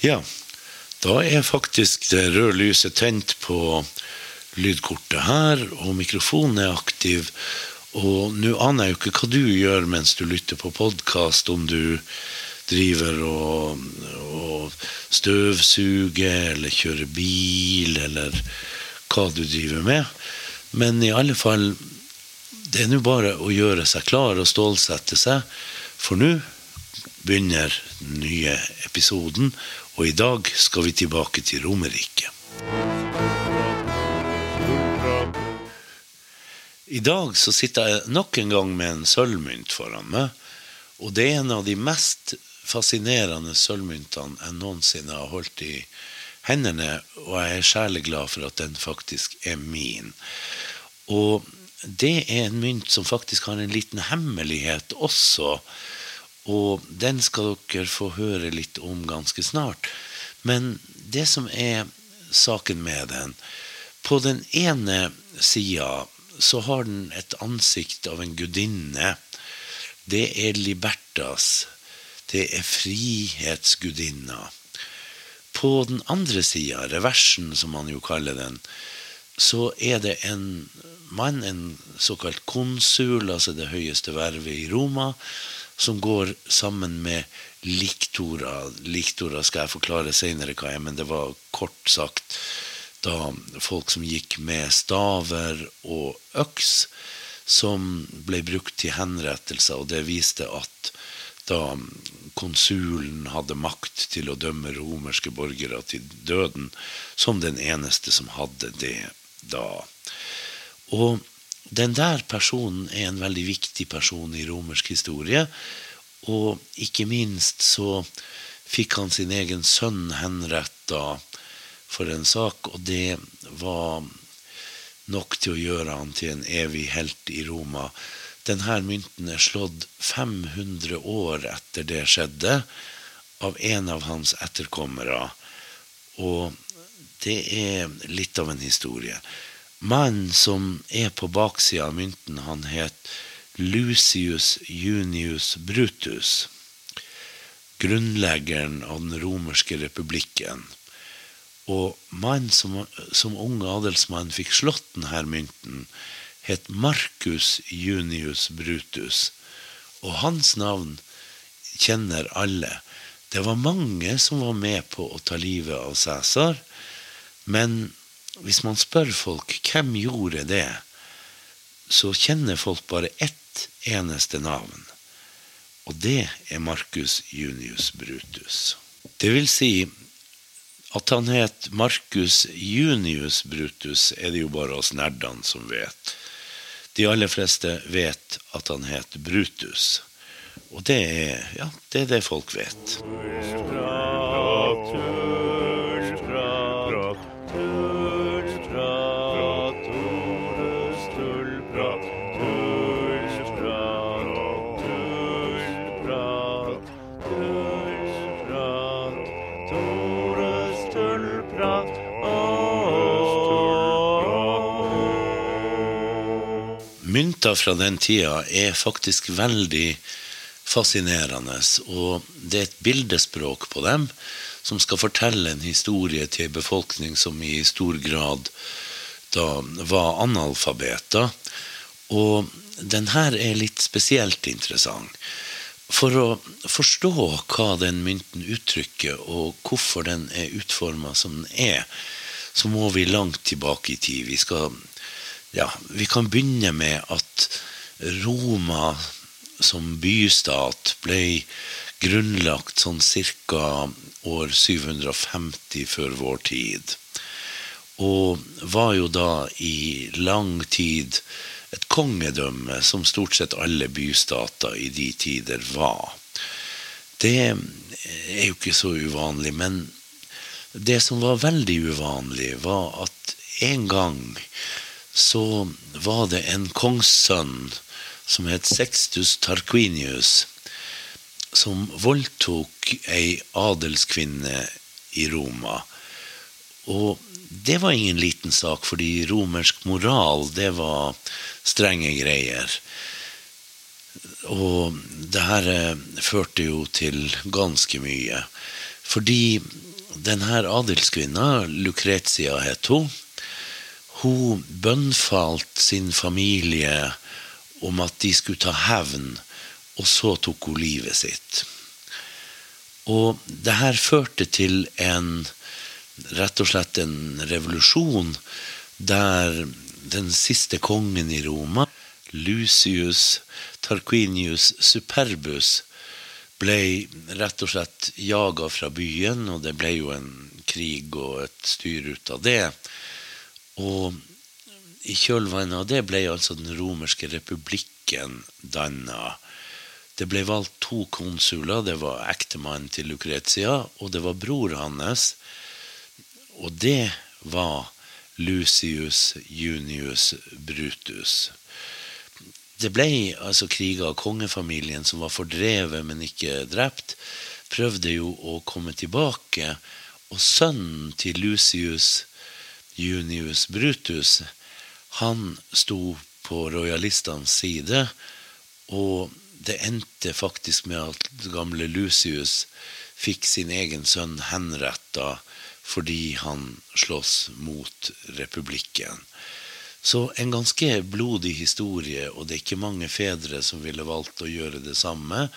Ja, da er faktisk det røde lyset tent på lydkortet her, og mikrofonen er aktiv. Og nå aner jeg jo ikke hva du gjør mens du lytter på podkast, om du driver og, og støvsuger eller kjører bil, eller hva du driver med. Men i alle fall, det er nå bare å gjøre seg klar og stålsette seg, for nå begynner den nye episoden, og i dag skal vi tilbake til Romerike. I dag så sitter jeg nok en gang med en sølvmynt foran meg, og det er en av de mest fascinerende sølvmyntene jeg noensinne har holdt i hendene, og jeg er særlig glad for at den faktisk er min. Og det er en mynt som faktisk har en liten hemmelighet også, og den skal dere få høre litt om ganske snart. Men det som er saken med den På den ene sida så har den et ansikt av en gudinne. Det er Libertas. Det er frihetsgudinna. På den andre sida, reversen som man jo kaller den, så er det en mann, en såkalt konsul, altså det høyeste vervet i Roma, som går sammen med liktora. Liktora skal jeg forklare seinere hva er, men det var kort sagt da folk som gikk med staver og øks, som ble brukt til henrettelser, og det viste at da konsulen hadde makt til å dømme romerske borgere til døden, som den eneste som hadde det da. Og den der personen er en veldig viktig person i romersk historie. Og ikke minst så fikk han sin egen sønn henretta for en sak, og det var nok til å gjøre han til en evig helt i Roma. Denne mynten er slått 500 år etter det skjedde, av en av hans etterkommere. Og det er litt av en historie. Mannen som er på baksida av mynten, han het Lucius Junius Brutus. Grunnleggeren av den romerske republikken. Og mannen som, som ung adelsmann fikk slått denne mynten, het Marcus Junius Brutus. Og hans navn kjenner alle. Det var mange som var med på å ta livet av Cæsar, men hvis man spør folk hvem gjorde det, så kjenner folk bare ett eneste navn. Og det er Marcus Junius Brutus. Det vil si at han het Marcus Junius Brutus, er det jo bare oss nerdene som vet. De aller fleste vet at han het Brutus. Og det er, ja, det er det folk vet. Mynter fra den tida er faktisk veldig fascinerende, og det er et bildespråk på dem som skal fortelle en historie til en befolkning som i stor grad da var analfabeter. Og den her er litt spesielt interessant. For å forstå hva den mynten uttrykker, og hvorfor den er utforma som den er, så må vi langt tilbake i tid. Vi skal ja, vi kan begynne med at Roma som bystat ble grunnlagt sånn ca. år 750 før vår tid. Og var jo da i lang tid et kongedømme som stort sett alle bystater i de tider var. Det er jo ikke så uvanlig, men det som var veldig uvanlig, var at en gang så var det en kongssønn som het Sextus Tarquinius, som voldtok ei adelskvinne i Roma. Og det var ingen liten sak, fordi romersk moral, det var strenge greier. Og det her eh, førte jo til ganske mye. Fordi denne adelskvinna, Lucretia het hun, hun bønnfalt sin familie om at de skulle ta hevn, og så tok hun livet sitt. Og det her førte til en rett og slett en revolusjon der den siste kongen i Roma, Lucius Tarquinius Superbus, ble rett og slett jaga fra byen, og det ble jo en krig og et styr ut av det. Og i kjølvannet av det ble altså den romerske republikken danna. Det ble valgt to konsuler. Det var ektemannen til Lucretia, og det var bror hans. Og det var Lucius Junius Brutus. Det ble altså kriger kongefamilien som var fordrevet, men ikke drept. Prøvde jo å komme tilbake. Og sønnen til Lucius Junius Brutus, han sto på rojalistenes side. Og det endte faktisk med at gamle Lucius fikk sin egen sønn henretta fordi han slåss mot republikken. Så en ganske blodig historie, og det er ikke mange fedre som ville valgt å gjøre det samme.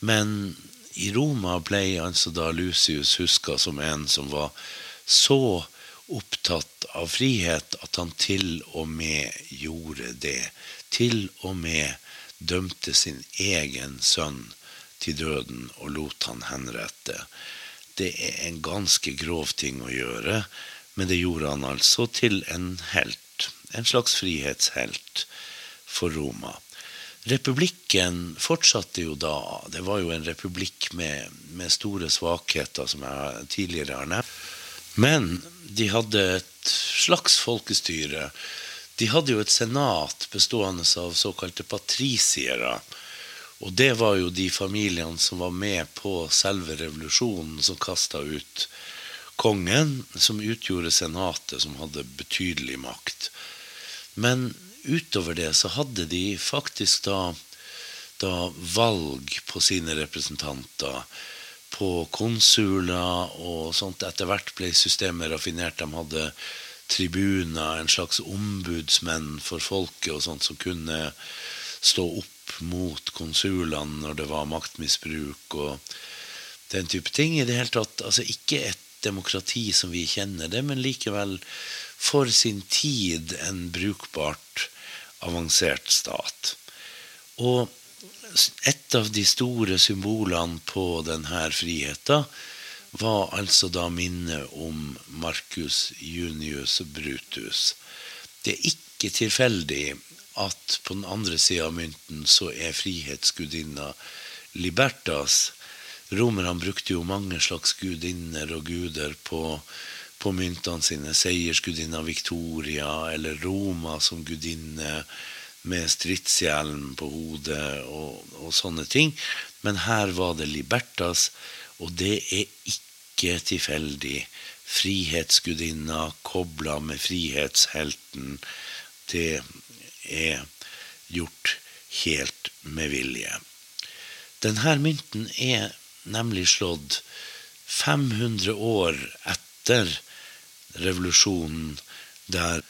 Men i Roma ble altså da Lucius huska som en som var så opptatt av frihet at han til og med gjorde det. Til og med dømte sin egen sønn til døden og lot han henrette. Det er en ganske grov ting å gjøre, men det gjorde han altså til en helt en slags frihetshelt for Roma. Republikken fortsatte jo da. Det var jo en republikk med, med store svakheter, som jeg tidligere har nevnt. Men de hadde et slags folkestyre. De hadde jo et senat bestående av såkalte patrisiere. Og det var jo de familiene som var med på selve revolusjonen, som kasta ut kongen, som utgjorde senatet, som hadde betydelig makt. Men utover det så hadde de faktisk da, da valg på sine representanter. På konsuler og sånt. Etter hvert ble systemet raffinert. De hadde tribuner, en slags ombudsmenn for folket og sånt som kunne stå opp mot konsulene når det var maktmisbruk og den type ting. I det hele tatt, altså Ikke et demokrati som vi kjenner det, men likevel for sin tid en brukbart avansert stat. Og et av de store symbolene på denne friheten var altså da minnet om Marcus Junius Brutus. Det er ikke tilfeldig at på den andre sida av mynten så er frihetsgudinna Libertas. Romerne brukte jo mange slags gudinner og guder på på myntene sine. Seiersgudinna Victoria eller Roma som gudinne med stridshjelm på hodet og, og, sånne ting. Men her var det Libertas, og det er ikke tilfeldig. Frihetsgudinna kobla med frihetshelten. Det er gjort helt med vilje. Denne mynten er nemlig slått 500 år etter revolusjonen der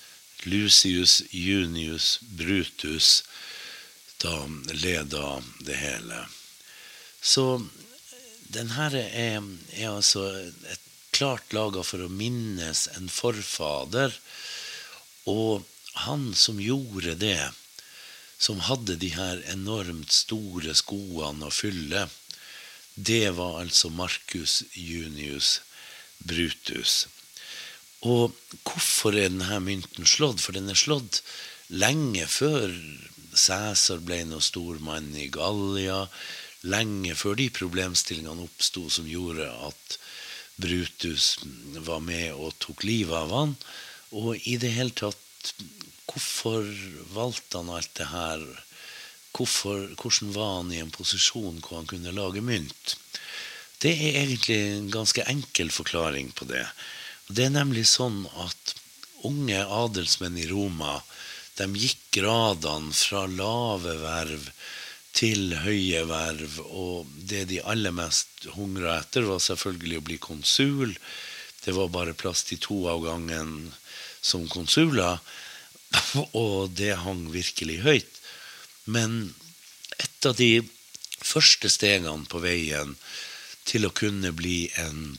Lucius Junius Brutus da leda det hele. Så den her er, er altså et klart laga for å minnes en forfader. Og han som gjorde det, som hadde de her enormt store skoene å fylle, det var altså Marcus Junius Brutus. Og hvorfor er denne mynten slått? For den er slått lenge før Cæsar ble noen stor mann i Gallia. Lenge før de problemstillingene oppsto som gjorde at Brutus var med og tok livet av han. Og i det hele tatt Hvorfor valgte han alt det her? Hvorfor, hvordan var han i en posisjon hvor han kunne lage mynt? Det er egentlig en ganske enkel forklaring på det. Det er nemlig sånn at unge adelsmenn i Roma de gikk gradene fra lave verv til høye verv. Og det de aller mest hungra etter, var selvfølgelig å bli konsul. Det var bare plass til to av gangen som konsuler, og det hang virkelig høyt. Men et av de første stegene på veien til å kunne bli en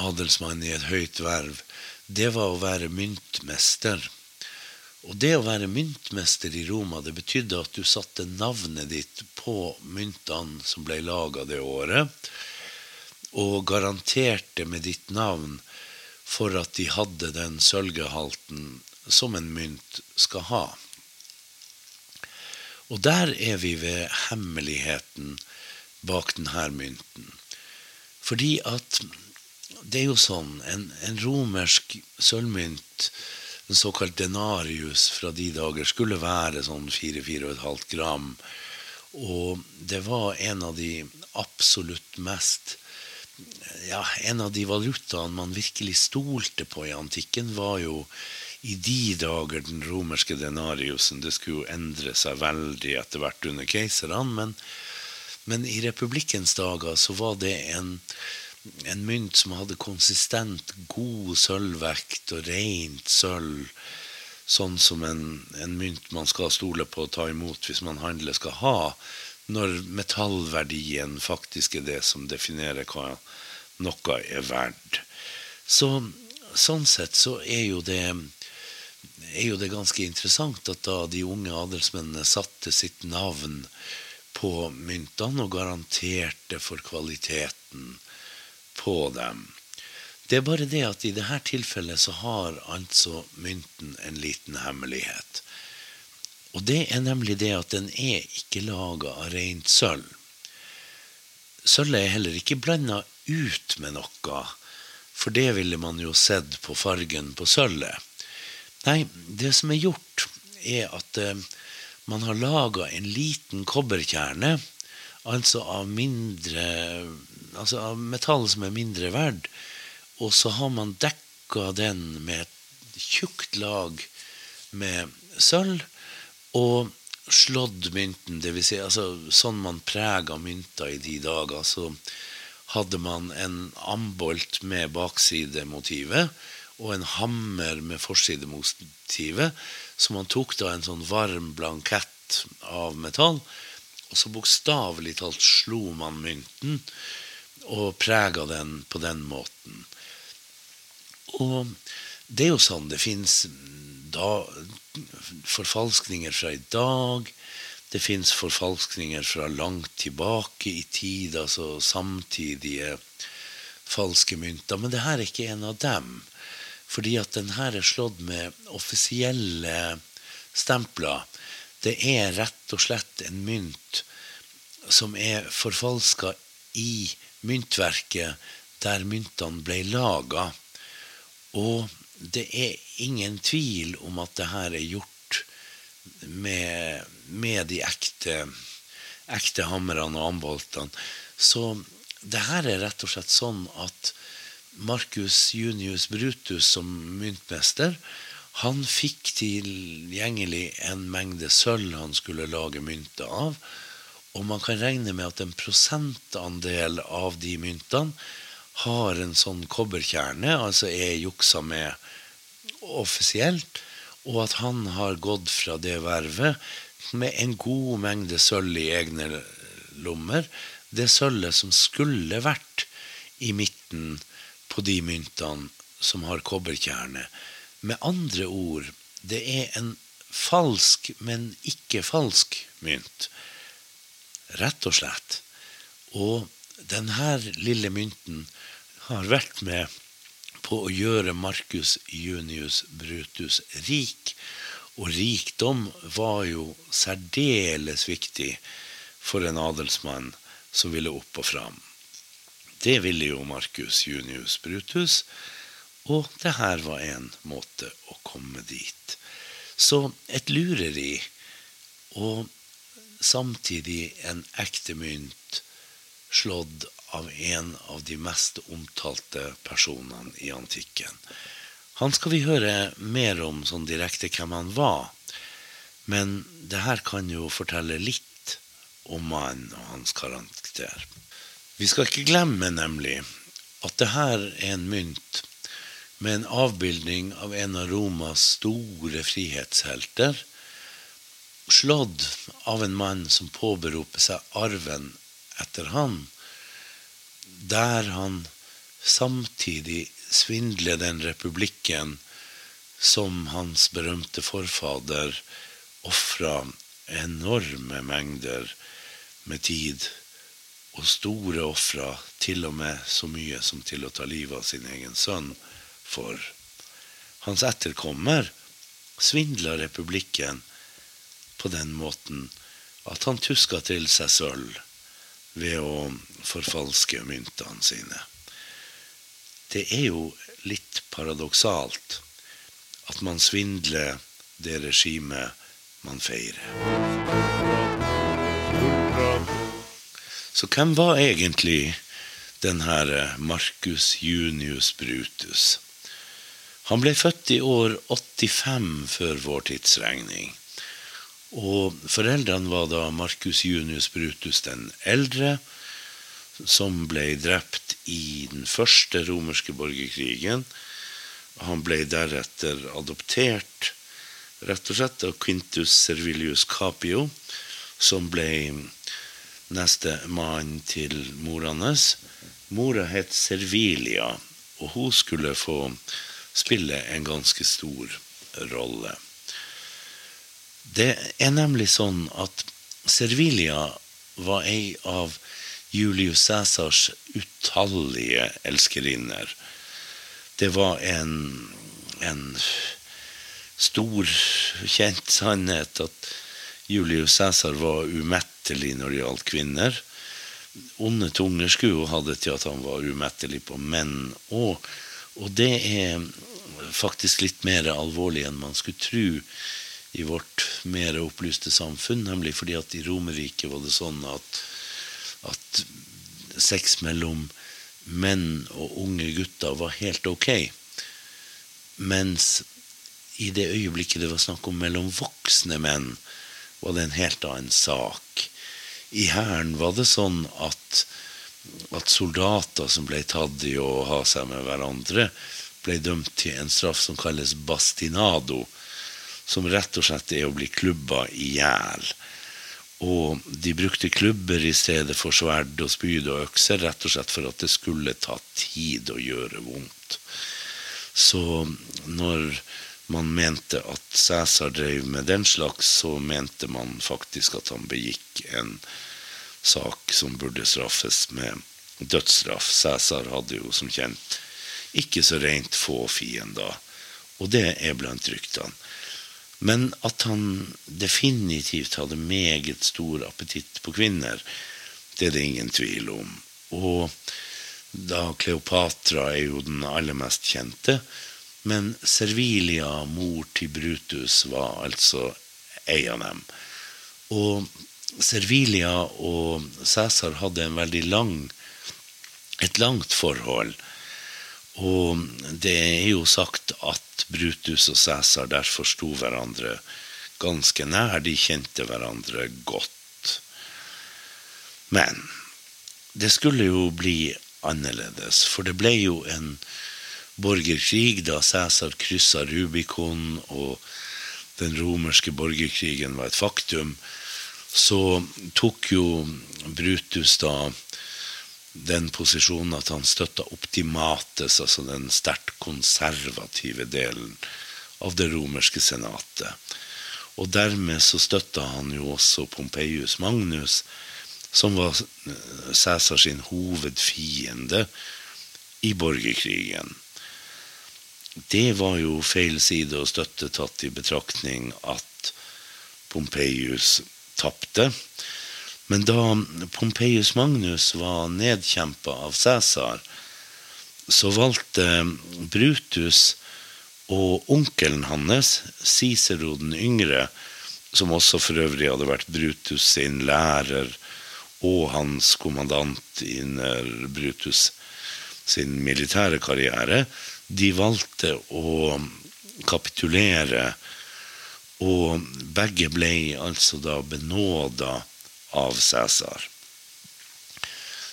adelsmann i et høyt verv, det var å være myntmester. Og det å være myntmester i Roma, det betydde at du satte navnet ditt på myntene som ble laga det året, og garanterte med ditt navn for at de hadde den sølgehalten som en mynt skal ha. Og der er vi ved hemmeligheten bak denne mynten. Fordi at det er jo sånn En, en romersk sølvmynt, en såkalt denarius fra de dager, skulle være sånn 4-4,5 gram. Og det var en av de absolutt mest ja, En av de valutaene man virkelig stolte på i antikken, var jo i de dager den romerske denariusen Det skulle jo endre seg veldig etter hvert under keiserne, men, men, i republikkens dager så var det en, en mynt som hadde konsistent, god sølvvekt og rent sølv. Sånn som en, en, mynt man skal stole på å ta imot hvis man handler, skal ha. Når metallverdien faktisk er det som definerer hva noe er verdt. Så, sånn sett så er jo det er jo det ganske interessant at da de unge adelsmennene satte sitt navn på myntene og garanterte for kvaliteten på dem. Det er bare det at i dette tilfellet så har altså mynten en liten hemmelighet. Og det er nemlig det at den er ikke laga av rent sølv. Sølvet er heller ikke blanda ut med noe, for det ville man jo sett på fargen på sølvet. Nei, det som er gjort, er at eh, man har laga en liten kobberkjerne, altså av mindre Altså av metall som er mindre verd, og så har man dekka den med et tjukt lag med sølv, og slått mynten, dvs. Si, altså, sånn man prega mynter i de dager, så hadde man en ambolt med baksidemotivet og en hammer med forsidemotivet. Så man tok da en sånn varm blankett av metall, og så bokstavelig talt slo man mynten og prega den på den måten. Og det er jo sånn det fins forfalskninger fra i dag. Det fins forfalskninger fra langt tilbake i tid, altså samtidige falske mynter. Men det her er ikke en av dem. Fordi at den her er slått med offisielle stempler. Det er rett og slett en mynt som er forfalska i myntverket der myntene ble laga. Og det er ingen tvil om at det her er gjort med, med de ekte, ekte hammerne og amboltene. Så det her er rett og slett sånn at Marcus Junius Brutus som myntmester, han fikk tilgjengelig en mengde sølv han skulle lage mynter av. Og man kan regne med at en prosentandel av de myntene har en sånn kobberkjerne, altså er juksa med offisielt, og at han har gått fra det vervet med en god mengde sølv i egne lommer. Det sølvet som skulle vært i midten på de myntene som har kobberkjerne. Med andre ord, det er en falsk, men ikke falsk mynt. Rett og slett. Og denne lille mynten har vært med på å gjøre Marcus Junius Brutus rik. Og rikdom var jo særdeles viktig for en adelsmann som ville opp og fram. Det ville jo Marcus Junius Brutus, og det her var en måte å komme dit. Så et lureri, og samtidig en ekte mynt slått av en av de mest omtalte personene i antikken. Han skal vi høre mer om sånn direkte hvem han var, men det her kan jo fortelle litt om mannen og hans karakter. Vi skal ikke glemme nemlig at det her er en mynt med en avbildning av en av Romas store frihetshelter, slått av en mann som påberoper seg arven etter han, der han samtidig svindler den republikken som hans berømte forfader ofra enorme mengder med tid og store ofra, til og med så mye som til å ta livet av sin egen sønn, for. Hans etterkommer svindla republikken på den måten at han tuska til seg sølv ved å forfalske myntene sine. Det er jo litt paradoksalt at man svindler det regimet man feirer. Så hvem var egentlig den her eh, Marcus Junius Brutus? Han ble født i år 85 før vår tidsregning. Og foreldrene var da Marcus Junius Brutus den eldre, som ble drept i den første romerske borgerkrigen. Han ble deretter adoptert rett og slett av Quintus Servilius Capio, som ble neste mann til mora hans. Mora het Servilia, og hun skulle få spille en ganske stor rolle. Det er nemlig sånn at Servilia var ei av Julius Cæsars utallige elskerinner. Det var en, en stor, kjent sannhet at Julius Cæsar var umettelig når det gjaldt kvinner. Onde tunger skulle ha det til at han var umettelig på menn òg. Og det er faktisk litt mer alvorlig enn man skulle tro i vårt mer opplyste samfunn. Nemlig fordi at i Romerriket var det sånn at, at sex mellom menn og unge gutter var helt ok. Mens i det øyeblikket det var snakk om mellom voksne menn, var det en helt annen sak. I Hæren var det sånn at, at soldater som ble tatt i å ha seg med hverandre, ble dømt til en straff som kalles bastinado, som rett og slett er å bli klubba i hjel. Og de brukte klubber i stedet for sverd og spyd og økser, rett og slett for at det skulle ta tid å gjøre vondt. Så når man mente at Cæsar drev med den slags, så mente man faktisk at han begikk en sak som burde straffes med dødsstraff. Cæsar hadde jo som kjent ikke så rent få fiender, og det er blant ryktene. Men at han definitivt hadde meget stor appetitt på kvinner, det er det ingen tvil om. Og da Kleopatra er jo den aller mest kjente, men Servilia, mor til Brutus, var altså ei av dem. Og Servilia og Cæsar hadde lang, et langt forhold. Og det er jo sagt at Brutus og Cæsar derfor sto hverandre ganske nær. De kjente hverandre godt. Men det skulle jo bli annerledes, for det ble jo en borgerkrig, da Cæsar kryssa Rubicon og den romerske borgerkrigen var et faktum, så tok jo Brutus da den posisjonen at han støtta optimates, altså den sterkt konservative delen av det romerske senatet. Og dermed så støtta han jo også Pompeius Magnus, som var Cæsar sin hovedfiende i borgerkrigen. Det var jo feil side å støtte tatt i betraktning at Pompeius tapte. Men da Pompeius Magnus var nedkjempa av Cæsar, så valgte Brutus og onkelen hans, Cicero den yngre, som også for øvrig hadde vært Brutus sin lærer og hans kommandant under Brutus sin militære karriere, de valgte å kapitulere, og begge ble altså da benåda av Cæsar.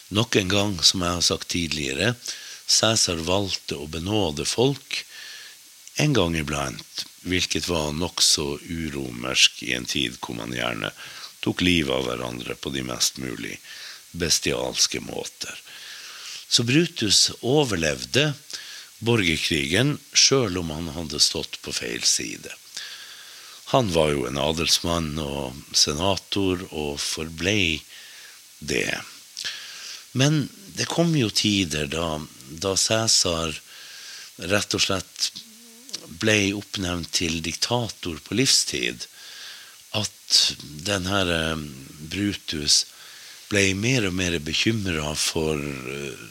Nok en gang, som jeg har sagt tidligere, Cæsar valgte å benåde folk en gang iblant, hvilket var nokså uromersk i en tid hvor man gjerne tok livet av hverandre på de mest mulig bestialske måter. Så Brutus overlevde borgerkrigen sjøl om han hadde stått på feil side. Han var jo en adelsmann og senator og forblei det. Men det kom jo tider da, da Cæsar rett og slett ble oppnevnt til diktator på livstid, at denne eh, Brutus ble mer og mer bekymra for eh,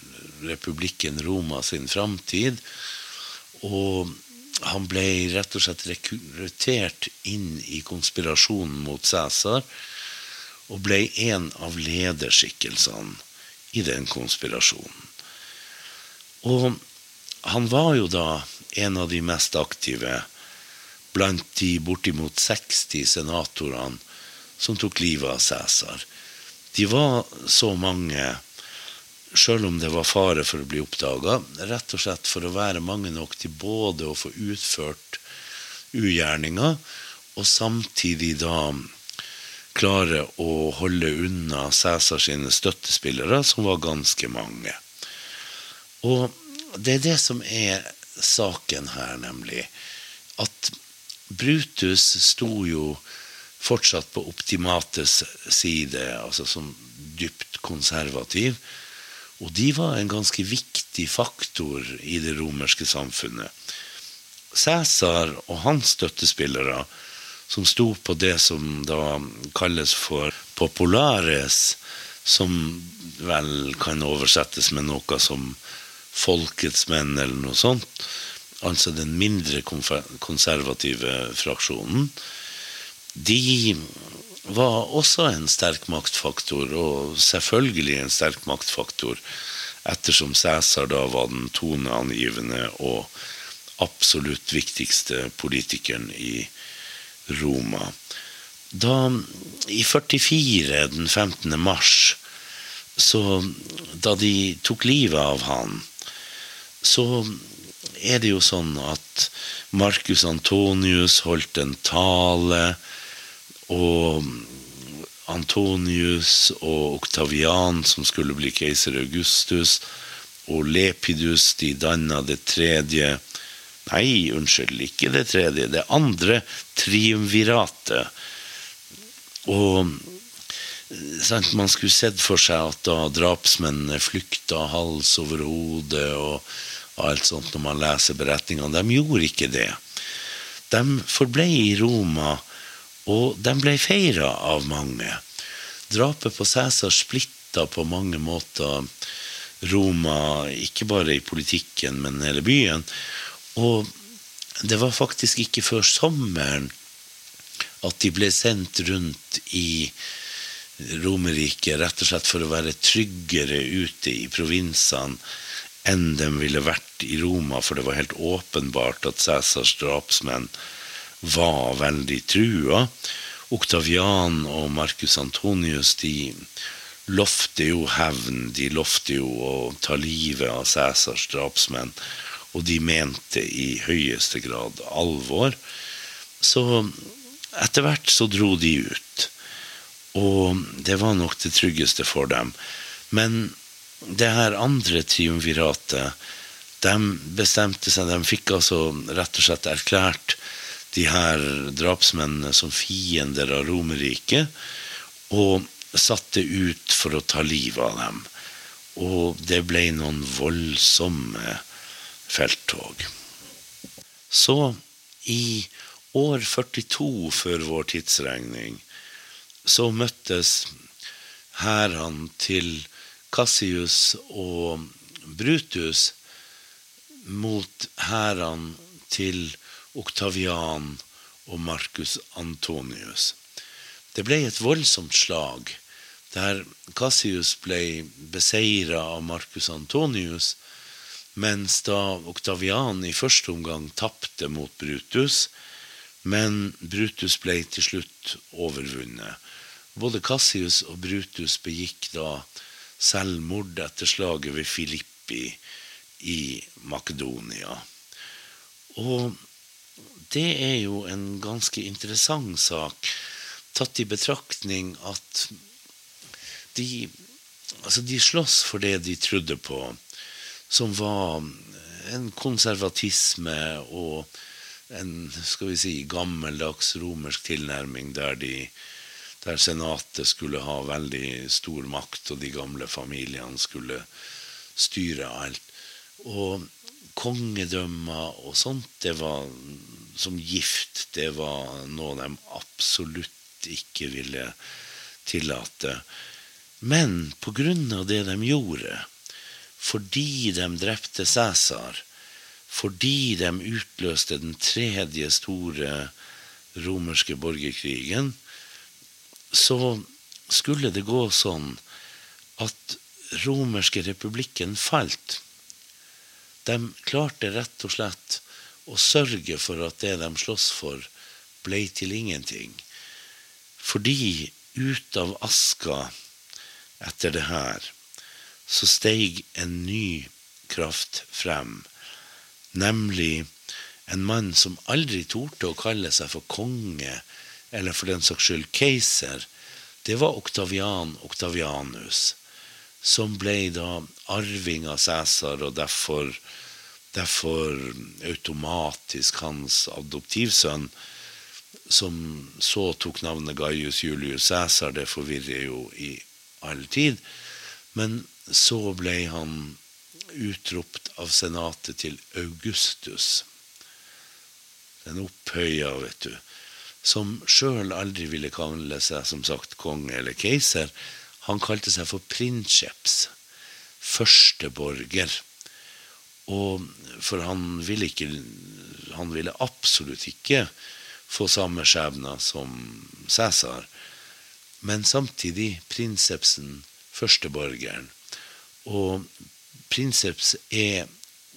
republikken Roma sin framtid. Og han ble rett og slett rekruttert inn i konspirasjonen mot Cæsar, og ble en av lederskikkelsene i den konspirasjonen. Og han var jo da en av de mest aktive blant de bortimot 60 senatorene som tok livet av Cæsar. De var så mange, sjøl om det var fare for å bli oppdaga, rett og slett for å være mange nok til både å få utført ugjerninger, og samtidig da klare å holde unna Cæsar sine støttespillere, som var ganske mange. Og det er det som er saken her, nemlig. At Brutus sto jo fortsatt på optimates side, altså som dypt konservativ. Og de var en ganske viktig faktor i det romerske samfunnet. Cæsar og hans støttespillere, som sto på det som da kalles for populares, som vel kan oversettes med noe som folkets menn, eller noe sånt, altså den mindre konservative fraksjonen, de var også en sterk maktfaktor, og selvfølgelig en sterk maktfaktor, ettersom Cæsar da var den toneangivende og absolutt viktigste politikeren i Roma. Da, I 44, den 15. mars, så da de tok livet av han, så er det jo sånn at Marcus Antonius holdt en tale og Antonius og Oktavian, som skulle bli keiser Augustus, og Lepidus, de danna det tredje Nei, unnskyld, ikke det tredje. Det andre triumviratet. Og sant, man skulle sett for seg at da drapsmennene flykta hals over hode og alt sånt når man leser beretningene. De gjorde ikke det. De forblei i Roma og de ble feira av mange. Drapet på Cæsar splitta på mange måter Roma, ikke bare i politikken, men hele byen. Og det var faktisk ikke før sommeren at de ble sendt rundt i Romerriket, rett og slett for å være tryggere ute i provinsene enn de ville vært i Roma, for det var helt åpenbart at Cæsars drapsmenn var veldig trua. Oktavian og Marcus Antonius de lovte jo hevn, de lovte jo å ta livet av Cæsars drapsmenn, og de mente i høyeste grad alvor. Så etter hvert så dro de ut, og det var nok det tryggeste for dem. Men det her andre triumviratet, de bestemte seg, de fikk altså rett og slett erklært de her drapsmennene som fiender av Romerriket, og satte ut for å ta livet av dem. Og det ble noen voldsomme felttog. Så, i år 42 før vår tidsregning, så møttes hærene til Cassius og Brutus mot hærene til Oktavian og Marcus Antonius. Det ble et voldsomt slag, der Cassius ble beseira av Marcus Antonius, mens da Oktavian i første omgang tapte mot Brutus, men Brutus ble til slutt overvunnet. Både Cassius og Brutus begikk da selvmord etter slaget ved Filippi i Makedonia. Og det er jo en ganske interessant sak, tatt i betraktning at de, altså de slåss for det de trodde på, som var en konservatisme og en skal vi si, gammeldags romersk tilnærming der, de, der senatet skulle ha veldig stor makt, og de gamle familiene skulle styre alt. Og kongedømmer og sånt, det var som gift. Det var noe de absolutt ikke ville tillate. Men på grunn av det de gjorde, fordi de drepte Cæsar, fordi de utløste den tredje store romerske borgerkrigen, så skulle det gå sånn at romerske republikken falt. De klarte rett og slett å sørge for at det de sloss for, ble til ingenting. Fordi ut av aska etter det her, så steig en ny kraft frem, nemlig en mann som aldri torde å kalle seg for konge, eller for den saks skyld keiser. Det var Oktavian Oktavianus, som ble da arving av Cæsar, og derfor, derfor automatisk hans adoptivsønn, som så tok navnet Gaius Julius Cæsar. Det forvirrer jo i all tid. Men så ble han utropt av senatet til Augustus. Den opphøya, vet du. Som sjøl aldri ville kalle seg som sagt konge eller keiser. Han kalte seg for princeps. Førsteborger. Og for han ville ikke Han ville absolutt ikke få samme skjebne som Cæsar men samtidig prinsepsen, førsteborgeren. Og prinseps er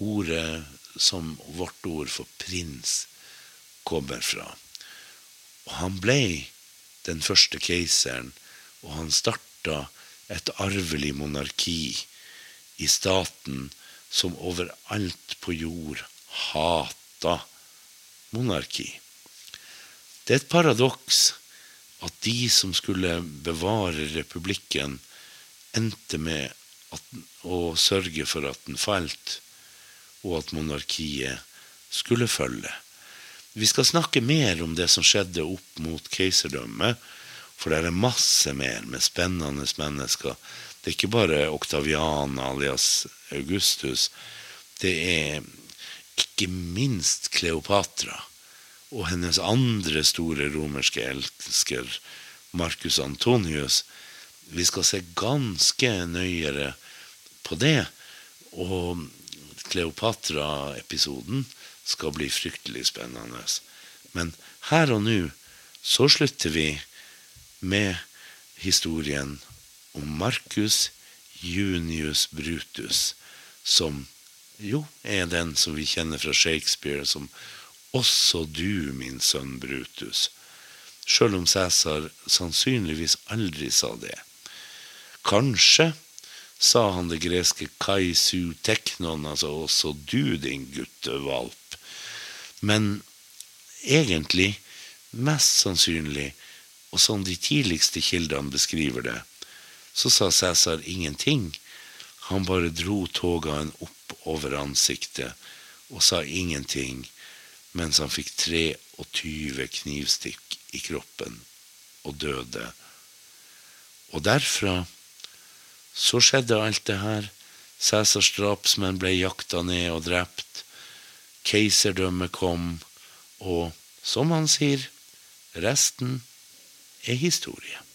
ordet som vårt ord for prins kommer fra. Og han ble den første keiseren, og han starta et arvelig monarki i staten som overalt på jord hata monarki. Det er et paradoks at de som skulle bevare republikken, endte med at, å sørge for at den falt, og at monarkiet skulle følge. Vi skal snakke mer om det som skjedde opp mot keiserdømmet, for det er masse mer med spennende mennesker. Det er ikke bare Oktavian alias Augustus. Det er ikke minst Kleopatra og hennes andre store romerske elsker, Marcus Antonius. Vi skal se ganske nøyere på det. Og Kleopatra-episoden skal bli fryktelig spennende. Men her og nå så slutter vi med historien om Marcus Junius Brutus, som jo er den som vi kjenner fra Shakespeare som også du, min sønn Brutus, sjøl om Cæsar sannsynligvis aldri sa det. Kanskje sa han det greske kaisu teknon, altså også du, din guttevalp. Men egentlig, mest sannsynlig, og som de tidligste kildene beskriver det, så sa Cæsar ingenting. Han bare dro togaen opp over ansiktet og sa ingenting mens han fikk 23 knivstikk i kroppen og døde. Og derfra så skjedde alt det her. Cæsars drapsmenn ble jakta ned og drept. Keiserdømmet kom, og som han sier, resten er historie.